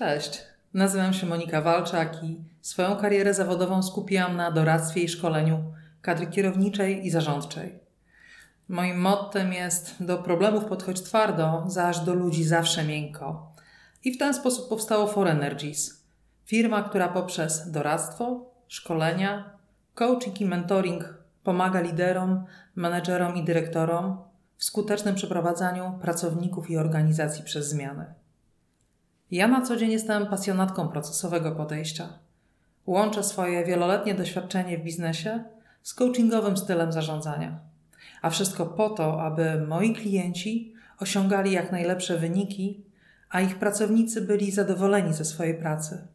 Cześć, nazywam się Monika Walczak i swoją karierę zawodową skupiłam na doradztwie i szkoleniu kadry kierowniczej i zarządczej. Moim mottem jest do problemów podchodź twardo, zaś do ludzi zawsze miękko. I w ten sposób powstało For Energies, firma, która poprzez doradztwo, szkolenia, coaching i mentoring pomaga liderom, menedżerom i dyrektorom w skutecznym przeprowadzaniu pracowników i organizacji przez zmiany. Ja na co dzień jestem pasjonatką procesowego podejścia. Łączę swoje wieloletnie doświadczenie w biznesie z coachingowym stylem zarządzania. A wszystko po to, aby moi klienci osiągali jak najlepsze wyniki, a ich pracownicy byli zadowoleni ze swojej pracy.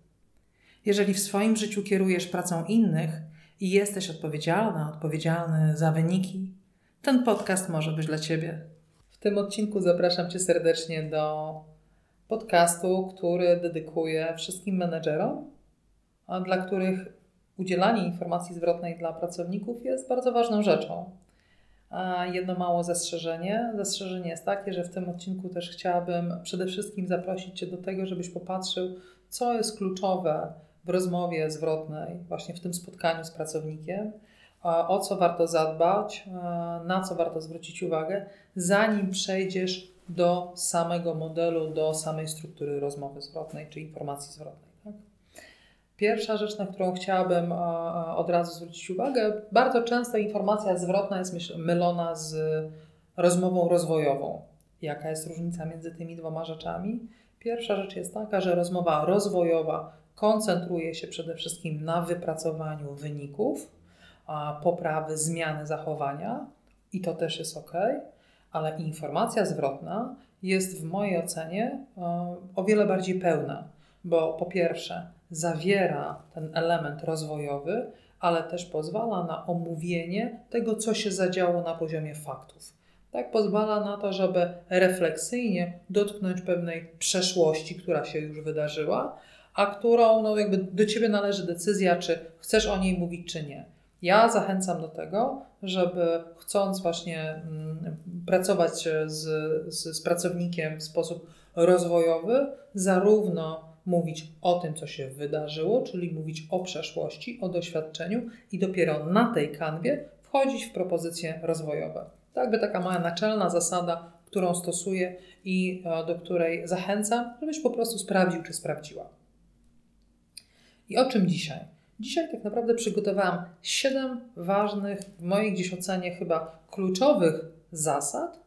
Jeżeli w swoim życiu kierujesz pracą innych i jesteś odpowiedzialna, odpowiedzialny za wyniki, ten podcast może być dla Ciebie. W tym odcinku zapraszam Cię serdecznie do podcastu, który dedykuję wszystkim menedżerom, dla których udzielanie informacji zwrotnej dla pracowników jest bardzo ważną rzeczą. Jedno mało zastrzeżenie. Zastrzeżenie jest takie, że w tym odcinku też chciałabym przede wszystkim zaprosić Cię do tego, żebyś popatrzył, co jest kluczowe w rozmowie zwrotnej, właśnie w tym spotkaniu z pracownikiem, o co warto zadbać, na co warto zwrócić uwagę, zanim przejdziesz do samego modelu, do samej struktury rozmowy zwrotnej czy informacji zwrotnej. Tak? Pierwsza rzecz, na którą chciałabym od razu zwrócić uwagę, bardzo często informacja zwrotna jest mylona z rozmową rozwojową. Jaka jest różnica między tymi dwoma rzeczami? Pierwsza rzecz jest taka, że rozmowa rozwojowa koncentruje się przede wszystkim na wypracowaniu wyników, poprawy, zmiany zachowania i to też jest ok ale informacja zwrotna jest w mojej ocenie e, o wiele bardziej pełna, bo po pierwsze zawiera ten element rozwojowy, ale też pozwala na omówienie tego, co się zadziało na poziomie faktów. Tak pozwala na to, żeby refleksyjnie dotknąć pewnej przeszłości, która się już wydarzyła, a którą no, jakby do ciebie należy decyzja, czy chcesz o niej mówić, czy nie. Ja zachęcam do tego, żeby chcąc właśnie mm, pracować z, z, z pracownikiem w sposób rozwojowy, zarówno mówić o tym, co się wydarzyło, czyli mówić o przeszłości, o doświadczeniu i dopiero na tej kanwie wchodzić w propozycje rozwojowe. Tak by taka mała naczelna zasada, którą stosuję i e, do której zachęcam, żebyś po prostu sprawdził, czy sprawdziła. I o czym dzisiaj? Dzisiaj tak naprawdę przygotowałam 7 ważnych, w mojej gdzieś ocenie chyba kluczowych zasad,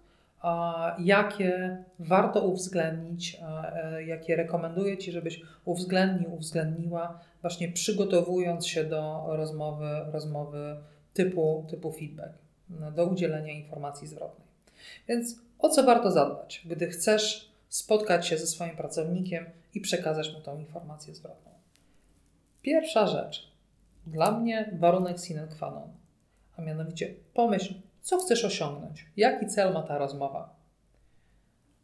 jakie warto uwzględnić, e, jakie rekomenduję Ci, żebyś uwzględnił, uwzględniła, właśnie przygotowując się do rozmowy, rozmowy typu, typu feedback, do udzielenia informacji zwrotnej. Więc o co warto zadbać, gdy chcesz spotkać się ze swoim pracownikiem i przekazać mu tą informację zwrotną? Pierwsza rzecz, dla mnie warunek sine qua non, a mianowicie pomyśl, co chcesz osiągnąć, jaki cel ma ta rozmowa.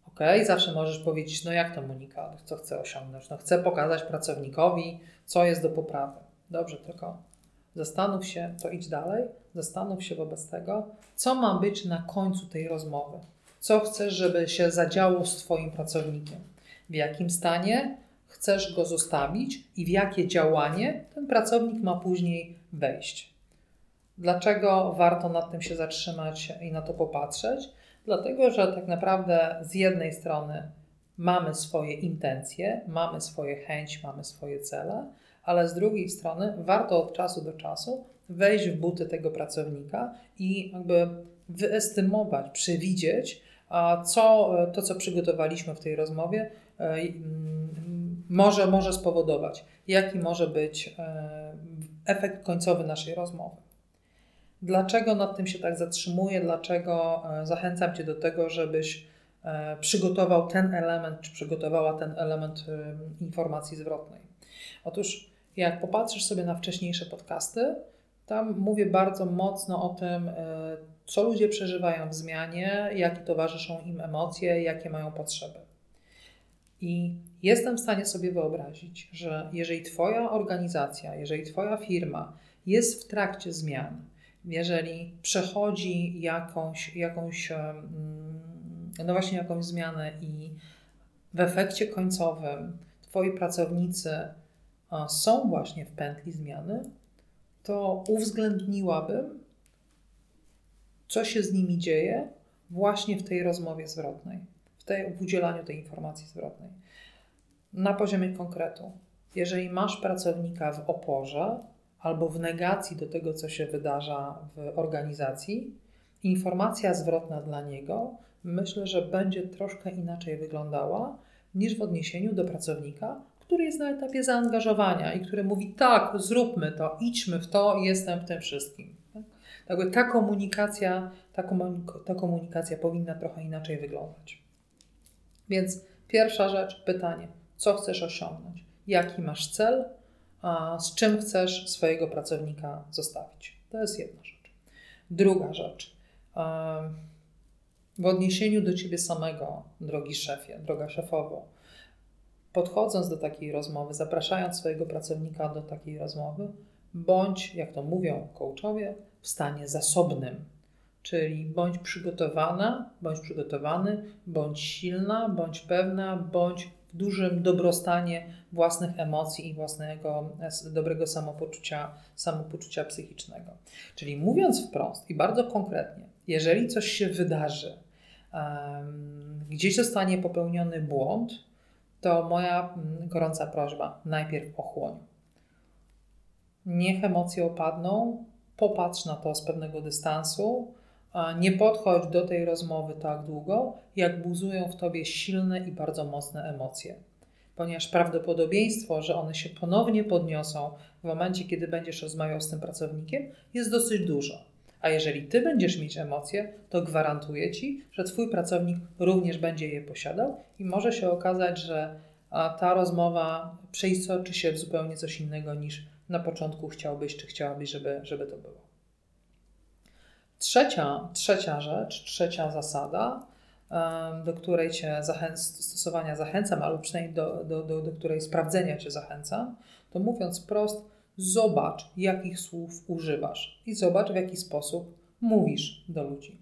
Ok, zawsze możesz powiedzieć, no jak to Monika, co chcę osiągnąć? No chcę pokazać pracownikowi, co jest do poprawy. Dobrze, tylko zastanów się, to idź dalej, zastanów się wobec tego, co ma być na końcu tej rozmowy. Co chcesz, żeby się zadziało z Twoim pracownikiem? W jakim stanie chcesz go zostawić i w jakie działanie ten pracownik ma później wejść. Dlaczego warto nad tym się zatrzymać i na to popatrzeć? Dlatego, że tak naprawdę z jednej strony mamy swoje intencje, mamy swoje chęci, mamy swoje cele, ale z drugiej strony warto od czasu do czasu wejść w buty tego pracownika i jakby wyestymować, przewidzieć, co to, co przygotowaliśmy w tej rozmowie, e, może, może spowodować, jaki może być e, efekt końcowy naszej rozmowy. Dlaczego nad tym się tak zatrzymuję? Dlaczego e, zachęcam Cię do tego, żebyś e, przygotował ten element, czy przygotowała ten element informacji zwrotnej? Otóż, jak popatrzysz sobie na wcześniejsze podcasty, tam mówię bardzo mocno o tym, co ludzie przeżywają w zmianie, jakie towarzyszą im emocje, jakie mają potrzeby. I jestem w stanie sobie wyobrazić, że jeżeli Twoja organizacja, jeżeli Twoja firma jest w trakcie zmian, jeżeli przechodzi jakąś, jakąś no właśnie jakąś zmianę i w efekcie końcowym Twoi pracownicy są właśnie w pętli zmiany, to uwzględniłabym, co się z nimi dzieje właśnie w tej rozmowie zwrotnej, w, tej, w udzielaniu tej informacji zwrotnej. Na poziomie konkretu. Jeżeli masz pracownika w oporze albo w negacji do tego, co się wydarza w organizacji, informacja zwrotna dla niego myślę, że będzie troszkę inaczej wyglądała niż w odniesieniu do pracownika, który jest na etapie zaangażowania i który mówi: tak, zróbmy to, idźmy w to, jestem w tym wszystkim. Tak? ta komunikacja, ta, komunik- ta komunikacja powinna trochę inaczej wyglądać. Więc pierwsza rzecz, pytanie: co chcesz osiągnąć? Jaki masz cel? A z czym chcesz swojego pracownika zostawić? To jest jedna rzecz. Druga rzecz. W odniesieniu do ciebie samego, drogi szefie, droga szefowo, podchodząc do takiej rozmowy, zapraszając swojego pracownika do takiej rozmowy, bądź, jak to mówią coachowie, w stanie zasobnym. Czyli bądź przygotowana, bądź przygotowany, bądź silna, bądź pewna, bądź w dużym dobrostanie własnych emocji i własnego dobrego samopoczucia, samopoczucia psychicznego. Czyli mówiąc wprost i bardzo konkretnie, jeżeli coś się wydarzy, um, gdzieś zostanie popełniony błąd, to moja mm, gorąca prośba: najpierw ochłoń. Niech emocje opadną, popatrz na to z pewnego dystansu, nie podchodź do tej rozmowy tak długo, jak buzują w tobie silne i bardzo mocne emocje. Ponieważ prawdopodobieństwo, że one się ponownie podniosą w momencie, kiedy będziesz rozmawiał z tym pracownikiem, jest dosyć dużo. A jeżeli ty będziesz mieć emocje, to gwarantuję ci, że twój pracownik również będzie je posiadał i może się okazać, że ta rozmowa przeistoczy się w zupełnie coś innego niż na początku chciałbyś czy chciałabyś, żeby, żeby to było. Trzecia, trzecia rzecz, trzecia zasada, do której cię zachęc, stosowania zachęcam, albo przynajmniej do, do, do, do której sprawdzenia cię zachęcam, to mówiąc prost, zobacz, jakich słów używasz i zobacz, w jaki sposób mówisz do ludzi.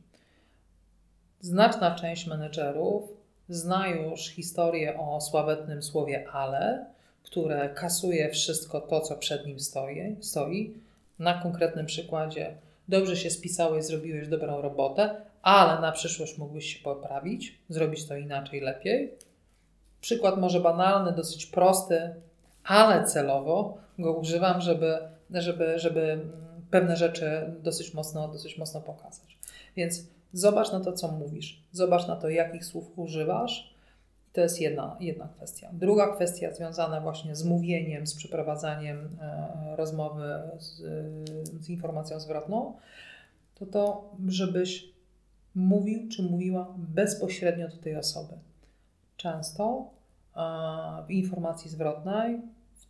Znaczna część menedżerów zna już historię o sławetnym słowie ale, które kasuje wszystko to, co przed nim stoi. stoi. Na konkretnym przykładzie dobrze się spisałeś, zrobiłeś dobrą robotę, ale na przyszłość mógłbyś się poprawić, zrobić to inaczej, lepiej. Przykład może banalny, dosyć prosty, ale celowo go używam, żeby, żeby, żeby pewne rzeczy dosyć mocno, dosyć mocno pokazać. Więc zobacz na to, co mówisz, zobacz na to, jakich słów używasz. To jest jedna, jedna kwestia. Druga kwestia związana właśnie z mówieniem, z przeprowadzaniem e, rozmowy z, z informacją zwrotną, to to, żebyś mówił czy mówiła bezpośrednio do tej osoby. Często w informacji zwrotnej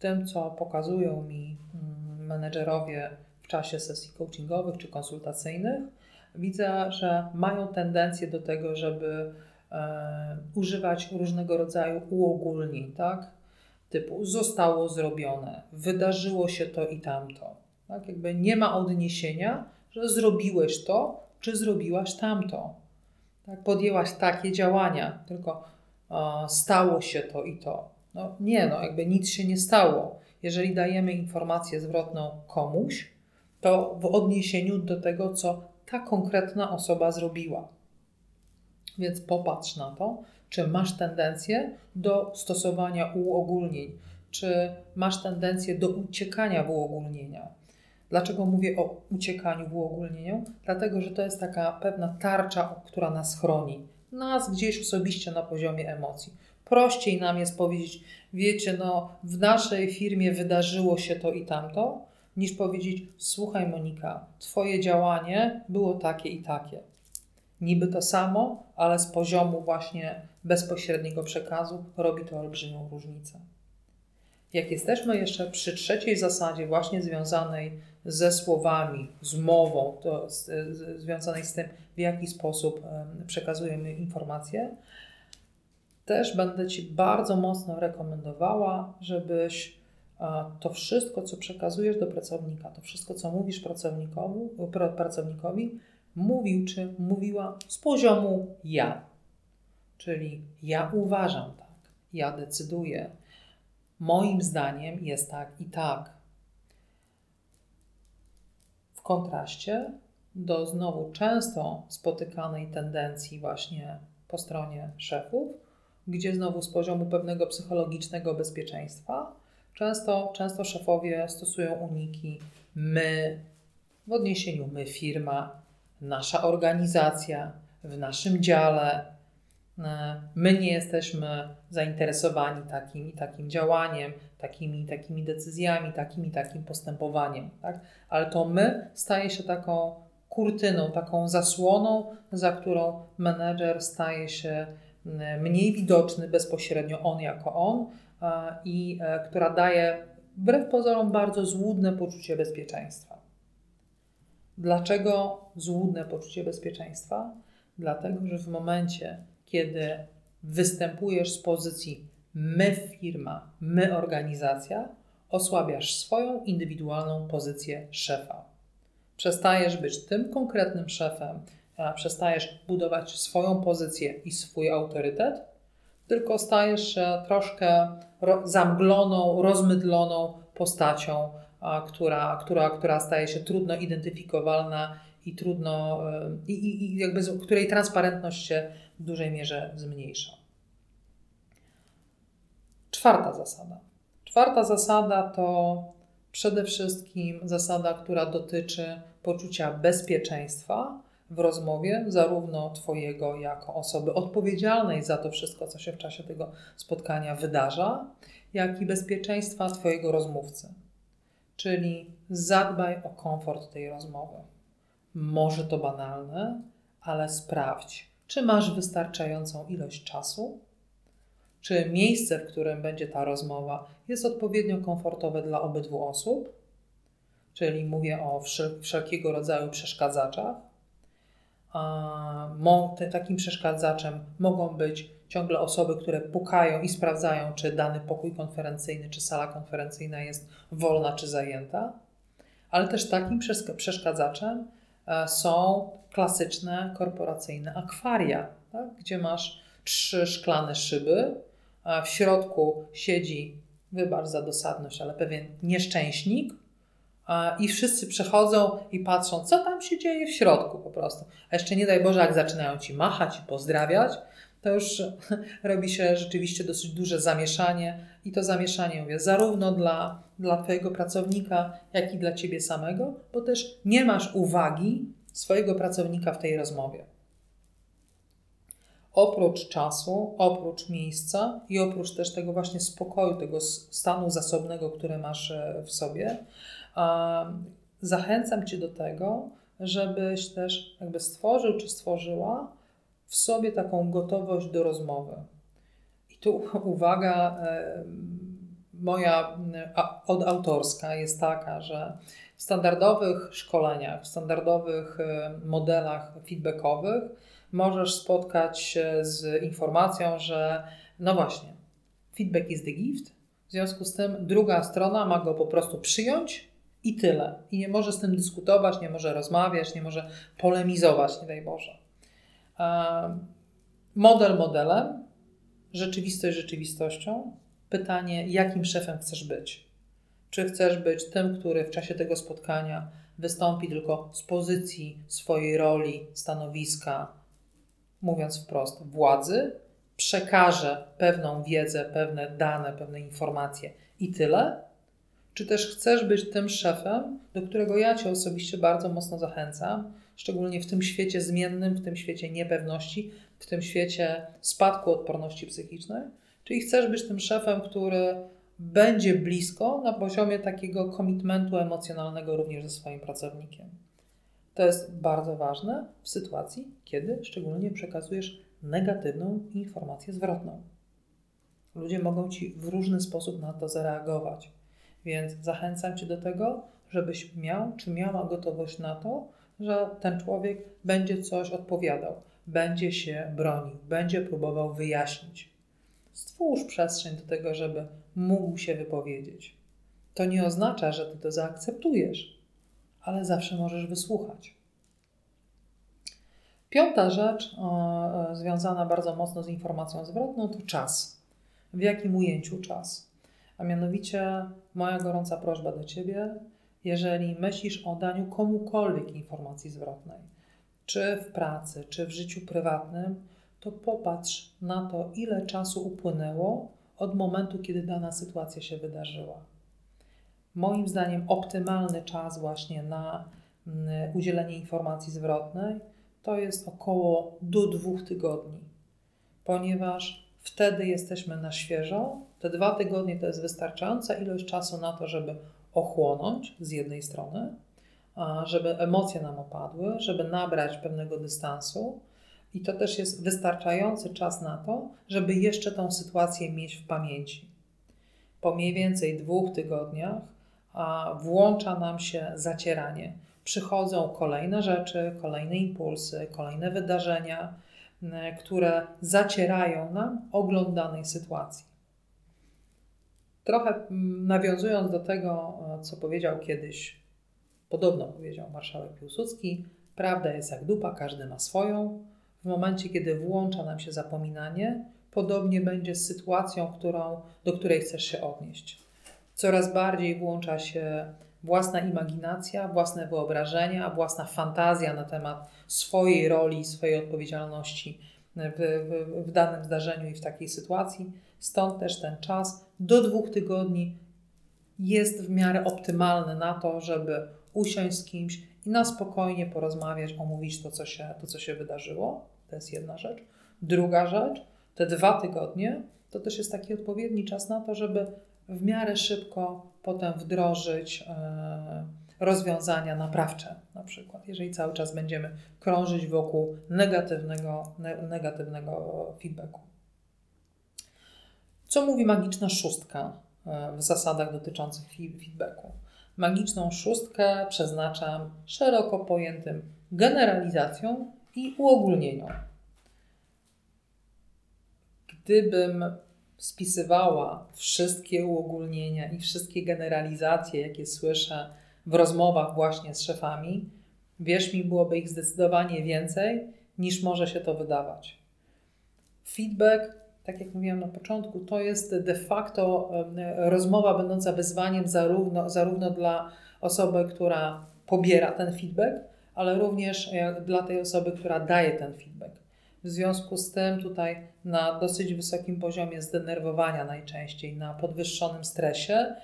tym, co pokazują mi mm, menedżerowie w czasie sesji coachingowych czy konsultacyjnych, widzę, że mają tendencję do tego, żeby używać różnego rodzaju uogólnień, tak? Typu zostało zrobione, wydarzyło się to i tamto. Tak? Jakby nie ma odniesienia, że zrobiłeś to, czy zrobiłaś tamto. Tak? Podjęłaś takie działania, tylko e, stało się to i to. No nie, no jakby nic się nie stało. Jeżeli dajemy informację zwrotną komuś, to w odniesieniu do tego, co ta konkretna osoba zrobiła. Więc popatrz na to, czy masz tendencję do stosowania uogólnień, czy masz tendencję do uciekania w uogólnienia. Dlaczego mówię o uciekaniu w uogólnieniu? Dlatego, że to jest taka pewna tarcza, która nas chroni. Nas gdzieś osobiście na poziomie emocji. Prościej nam jest powiedzieć, wiecie, no w naszej firmie wydarzyło się to i tamto, niż powiedzieć, słuchaj Monika, twoje działanie było takie i takie. Niby to samo, ale z poziomu właśnie bezpośredniego przekazu robi to olbrzymią różnicę. Jak jesteśmy jeszcze przy trzeciej zasadzie, właśnie związanej ze słowami, z mową, to z, z, związanej z tym, w jaki sposób przekazujemy informacje, też będę Ci bardzo mocno rekomendowała, żebyś to wszystko, co przekazujesz do pracownika, to wszystko, co mówisz pracownikowi, pracownikowi mówił czy mówiła z poziomu ja. Czyli ja uważam tak, ja decyduję, Moim zdaniem jest tak i tak. W kontraście do znowu często spotykanej tendencji właśnie po stronie szefów, gdzie znowu z poziomu pewnego psychologicznego bezpieczeństwa często, często szefowie stosują uniki my, w odniesieniu my firma, nasza organizacja, w naszym dziale. E, my nie jesteśmy zainteresowani takim i takim działaniem, takimi takimi decyzjami, takim i takim postępowaniem, tak? ale to my staje się taką kurtyną, taką zasłoną, za którą menedżer staje się mniej widoczny bezpośrednio on jako on i e, która daje wbrew pozorom bardzo złudne poczucie bezpieczeństwa. Dlaczego złudne poczucie bezpieczeństwa? Dlatego, że w momencie, kiedy występujesz z pozycji my firma, my organizacja, osłabiasz swoją indywidualną pozycję szefa. Przestajesz być tym konkretnym szefem, przestajesz budować swoją pozycję i swój autorytet, tylko stajesz się troszkę zamgloną, rozmydloną postacią, która, która, która staje się trudno identyfikowalna i trudno, e, i, i, i jakby z której transparentność się w dużej mierze zmniejsza. Czwarta zasada. Czwarta zasada to przede wszystkim zasada, która dotyczy poczucia bezpieczeństwa w rozmowie, zarówno Twojego jako osoby odpowiedzialnej za to wszystko, co się w czasie tego spotkania wydarza, jak i bezpieczeństwa Twojego rozmówcy. Czyli zadbaj o komfort tej rozmowy. Może to banalne, ale sprawdź, czy masz wystarczającą ilość czasu, czy miejsce, w którym będzie ta rozmowa, jest odpowiednio komfortowe dla obydwu osób, czyli mówię o wszelkiego rodzaju przeszkadzaczach. Takim przeszkadzaczem mogą być ciągle osoby, które pukają i sprawdzają, czy dany pokój konferencyjny, czy sala konferencyjna jest wolna, czy zajęta. Ale też takim przeszkadzaczem e, są klasyczne korporacyjne akwaria, tak? gdzie masz trzy szklane szyby, w środku siedzi, wybacz za dosadność, ale pewien nieszczęśnik, i wszyscy przechodzą i patrzą, co tam się dzieje w środku po prostu. A jeszcze nie daj Boże, jak zaczynają ci machać i pozdrawiać, to już robi się rzeczywiście dosyć duże zamieszanie i to zamieszanie, mówię, zarówno dla, dla Twojego pracownika, jak i dla Ciebie samego, bo też nie masz uwagi swojego pracownika w tej rozmowie. Oprócz czasu, oprócz miejsca i oprócz też tego właśnie spokoju, tego stanu zasobnego, który masz e, w sobie, zachęcam Cię do tego, żebyś też jakby stworzył czy stworzyła w sobie taką gotowość do rozmowy. I tu uwaga moja odautorska jest taka, że w standardowych szkoleniach, w standardowych modelach feedbackowych możesz spotkać się z informacją, że no właśnie, feedback is the gift, w związku z tym druga strona ma go po prostu przyjąć i tyle. I nie może z tym dyskutować, nie może rozmawiać, nie może polemizować, nie daj Boże. Model modelem, rzeczywistość rzeczywistością. Pytanie, jakim szefem chcesz być? Czy chcesz być tym, który w czasie tego spotkania wystąpi tylko z pozycji swojej roli, stanowiska, mówiąc wprost, władzy, przekaże pewną wiedzę, pewne dane, pewne informacje i tyle? Czy też chcesz być tym szefem, do którego ja Cię osobiście bardzo mocno zachęcam, szczególnie w tym świecie zmiennym, w tym świecie niepewności, w tym świecie spadku odporności psychicznej? Czyli chcesz być tym szefem, który będzie blisko na poziomie takiego komitmentu emocjonalnego również ze swoim pracownikiem. To jest bardzo ważne w sytuacji, kiedy szczególnie przekazujesz negatywną informację zwrotną. Ludzie mogą ci w różny sposób na to zareagować. Więc zachęcam Cię do tego, żebyś miał czy miała gotowość na to, że ten człowiek będzie coś odpowiadał, będzie się bronił, będzie próbował wyjaśnić. Stwórz przestrzeń do tego, żeby mógł się wypowiedzieć. To nie oznacza, że Ty to zaakceptujesz, ale zawsze możesz wysłuchać. Piąta rzecz, o, związana bardzo mocno z informacją zwrotną, to czas. W jakim ujęciu czas? A mianowicie moja gorąca prośba do Ciebie, jeżeli myślisz o daniu komukolwiek informacji zwrotnej, czy w pracy, czy w życiu prywatnym, to popatrz na to, ile czasu upłynęło od momentu, kiedy dana sytuacja się wydarzyła. Moim zdaniem optymalny czas właśnie na mm, udzielenie informacji zwrotnej to jest około do dwóch tygodni, ponieważ wtedy jesteśmy na świeżo. Te dwa tygodnie to jest wystarczająca ilość czasu na to, żeby ochłonąć z jednej strony, żeby emocje nam opadły, żeby nabrać pewnego dystansu. I to też jest wystarczający czas na to, żeby jeszcze tą sytuację mieć w pamięci. Po mniej więcej dwóch tygodniach włącza nam się zacieranie. Przychodzą kolejne rzeczy, kolejne impulsy, kolejne wydarzenia, które zacierają nam ogląd danej sytuacji. Trochę mm, nawiązując do tego, e, co powiedział kiedyś, podobno powiedział marszałek Piłsudski, prawda jest jak dupa, każdy ma swoją. W momencie, kiedy włącza nam się zapominanie, podobnie będzie z sytuacją, którą, do której chcesz się odnieść. Coraz bardziej włącza się własna imaginacja, własne wyobrażenia, własna fantazja na temat swojej roli, swojej odpowiedzialności w, w, w danym zdarzeniu i w takiej sytuacji. Stąd też ten czas do dwóch tygodni jest w miarę optymalny na to, żeby usiąść z kimś i na spokojnie porozmawiać, omówić to, co się, to, co się wydarzyło. To jest jedna rzecz. Druga rzecz, te dwa tygodnie to też jest taki odpowiedni czas na to, żeby w miarę szybko potem wdrożyć e, rozwiązania naprawcze, na przykład, jeżeli cały czas będziemy krążyć wokół negatywnego, negatywnego feedbacku. Co mówi magiczna szóstka e, w zasadach dotyczących feedbacku? Magiczną szóstkę przeznaczam szeroko pojętym generalizacją i uogólnieniom. Gdybym spisywała wszystkie uogólnienia i wszystkie generalizacje, jakie słyszę w rozmowach właśnie z szefami, wierz mi, byłoby ich zdecydowanie więcej niż może się to wydawać. Feedback, tak jak mówiłam na początku, to jest de facto rozmowa będąca wyzwaniem zarówno, zarówno dla osoby, która pobiera ten feedback, ale również dla tej osoby, która daje ten feedback. W związku z tym tutaj na dosyć wysokim poziomie zdenerwowania najczęściej, na podwyższonym stresie,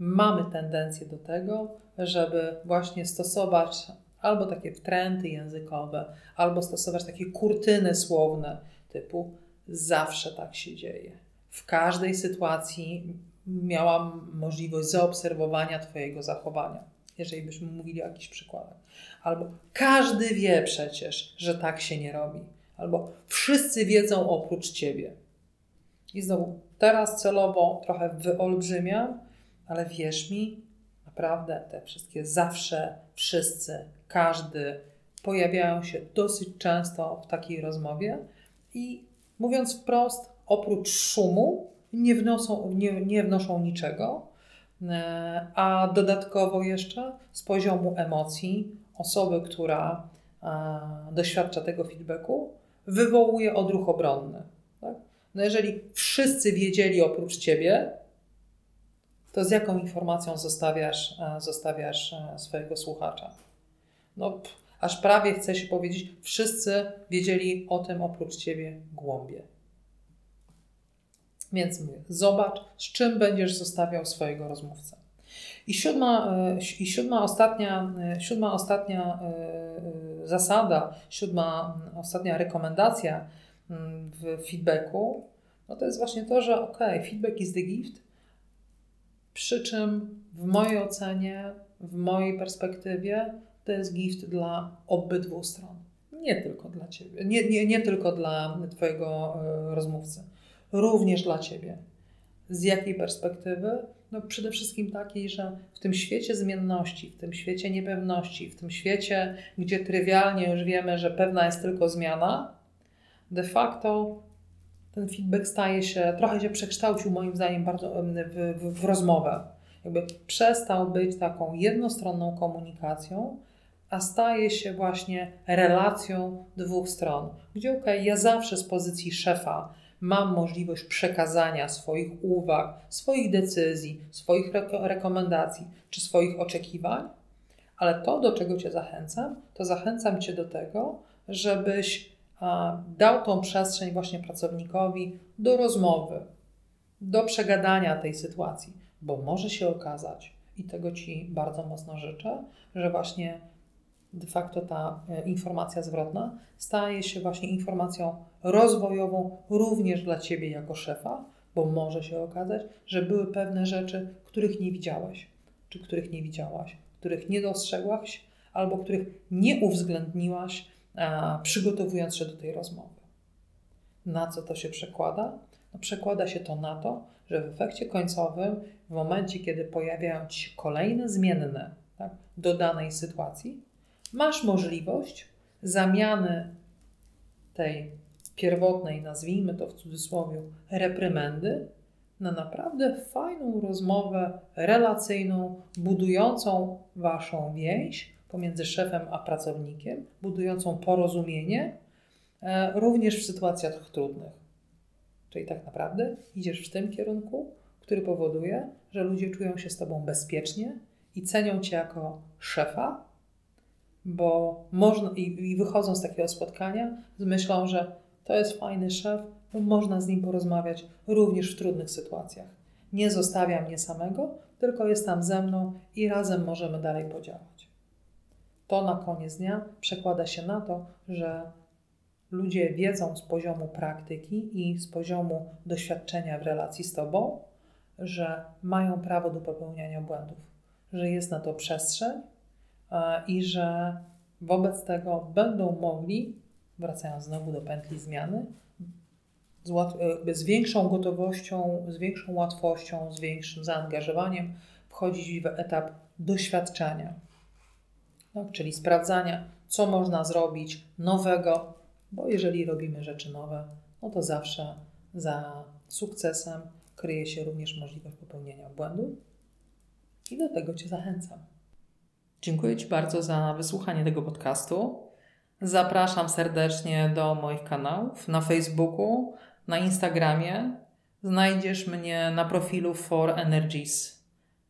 mamy tendencję do tego, żeby właśnie stosować albo takie trendy językowe, albo stosować takie kurtyny słowne typu zawsze tak się dzieje. W każdej sytuacji miałam możliwość zaobserwowania Twojego zachowania, jeżeli byśmy mówili o jakichś przykładach. Albo każdy wie przecież, że tak się nie robi albo wszyscy wiedzą oprócz ciebie. I znowu, teraz celowo trochę wyolbrzymiam, ale wierz mi, naprawdę te wszystkie zawsze, wszyscy, każdy pojawiają się dosyć często w takiej rozmowie i mówiąc wprost, oprócz szumu nie wnoszą, nie, nie wnoszą niczego, e, a dodatkowo jeszcze z poziomu emocji osoby, która doświadcza tego feedbacku, wywołuje odruch obronny. Tak? No jeżeli wszyscy wiedzieli oprócz ciebie, to z jaką informacją zostawiasz, e, zostawiasz e, swojego słuchacza? No, aż prawie chce się powiedzieć, wszyscy wiedzieli o tym oprócz ciebie głębie. Więc mówię, zobacz, z czym będziesz zostawiał swojego rozmówcę. I siódma, e, i siódma ostatnia, siódma ostatnia zasada, siódma, ostatnia rekomendacja mm, w feedbacku, no to jest właśnie to, że ok, feedback is the gift, przy czym w mojej ocenie, w mojej perspektywie, to jest gift dla obydwu stron. Nie tylko dla Ciebie, nie, nie, nie tylko dla Twojego e, rozmówcy, również dla Ciebie. Z jakiej perspektywy? No przede wszystkim takiej, że w tym świecie zmienności, w tym świecie niepewności, w tym świecie, gdzie trywialnie już wiemy, że pewna jest tylko zmiana, de facto ten feedback staje się, trochę się przekształcił moim zdaniem bardzo w, w, w rozmowę. Jakby przestał być taką jednostronną komunikacją, a staje się właśnie relacją dwóch stron. Gdzie okej, okay, ja zawsze z pozycji szefa mam możliwość przekazania swoich uwag, swoich decyzji, swoich rekomendacji czy swoich oczekiwań, ale to, do czego Cię zachęcam, to zachęcam Cię do tego, żebyś dał tą przestrzeń właśnie pracownikowi do rozmowy, do przegadania tej sytuacji, bo może się okazać, i tego Ci bardzo mocno życzę, że właśnie de facto ta e, informacja zwrotna staje się właśnie informacją rozwojową również dla Ciebie jako szefa, bo może się okazać, że były pewne rzeczy, których nie widziałeś, czy których nie widziałaś, których nie dostrzegłaś, albo których nie uwzględniłaś, przygotowując się do tej rozmowy. Na co to się przekłada? No, przekłada się to na to, że w efekcie końcowym, w momencie, kiedy pojawiają ci się kolejne zmienne tak, do danej sytuacji, masz możliwość zamiany tej pierwotnej, nazwijmy to w cudzysłowie, reprymendy na naprawdę fajną rozmowę relacyjną, budującą waszą więź pomiędzy szefem a pracownikiem, budującą porozumienie, e, również w sytuacjach trudnych. Czyli tak naprawdę idziesz w tym kierunku, który powoduje, że ludzie czują się z tobą bezpiecznie i cenią cię jako szefa, bo można i, i wychodzą z takiego spotkania z myślą, że to jest fajny szef, bo można z nim porozmawiać również w trudnych sytuacjach. Nie zostawia mnie samego, tylko jest tam ze mną i razem możemy dalej podziałać. To na koniec dnia przekłada się na to, że ludzie wiedzą z poziomu praktyki i z poziomu doświadczenia w relacji z Tobą, że mają prawo do popełniania błędów, że jest na to przestrzeń i że wobec tego będą mogli, wracając znowu do pętli zmiany, z, e, z większą gotowością, z większą łatwością, z większym zaangażowaniem wchodzić w etap doświadczenia, tak? czyli sprawdzania, co można zrobić nowego, bo jeżeli robimy rzeczy nowe, no to zawsze za sukcesem kryje się również możliwość popełnienia błędu i do tego Cię zachęcam. Dziękuję Ci bardzo za wysłuchanie tego podcastu. Zapraszam serdecznie do moich kanałów na Facebooku, na Instagramie. Znajdziesz mnie na profilu For Energies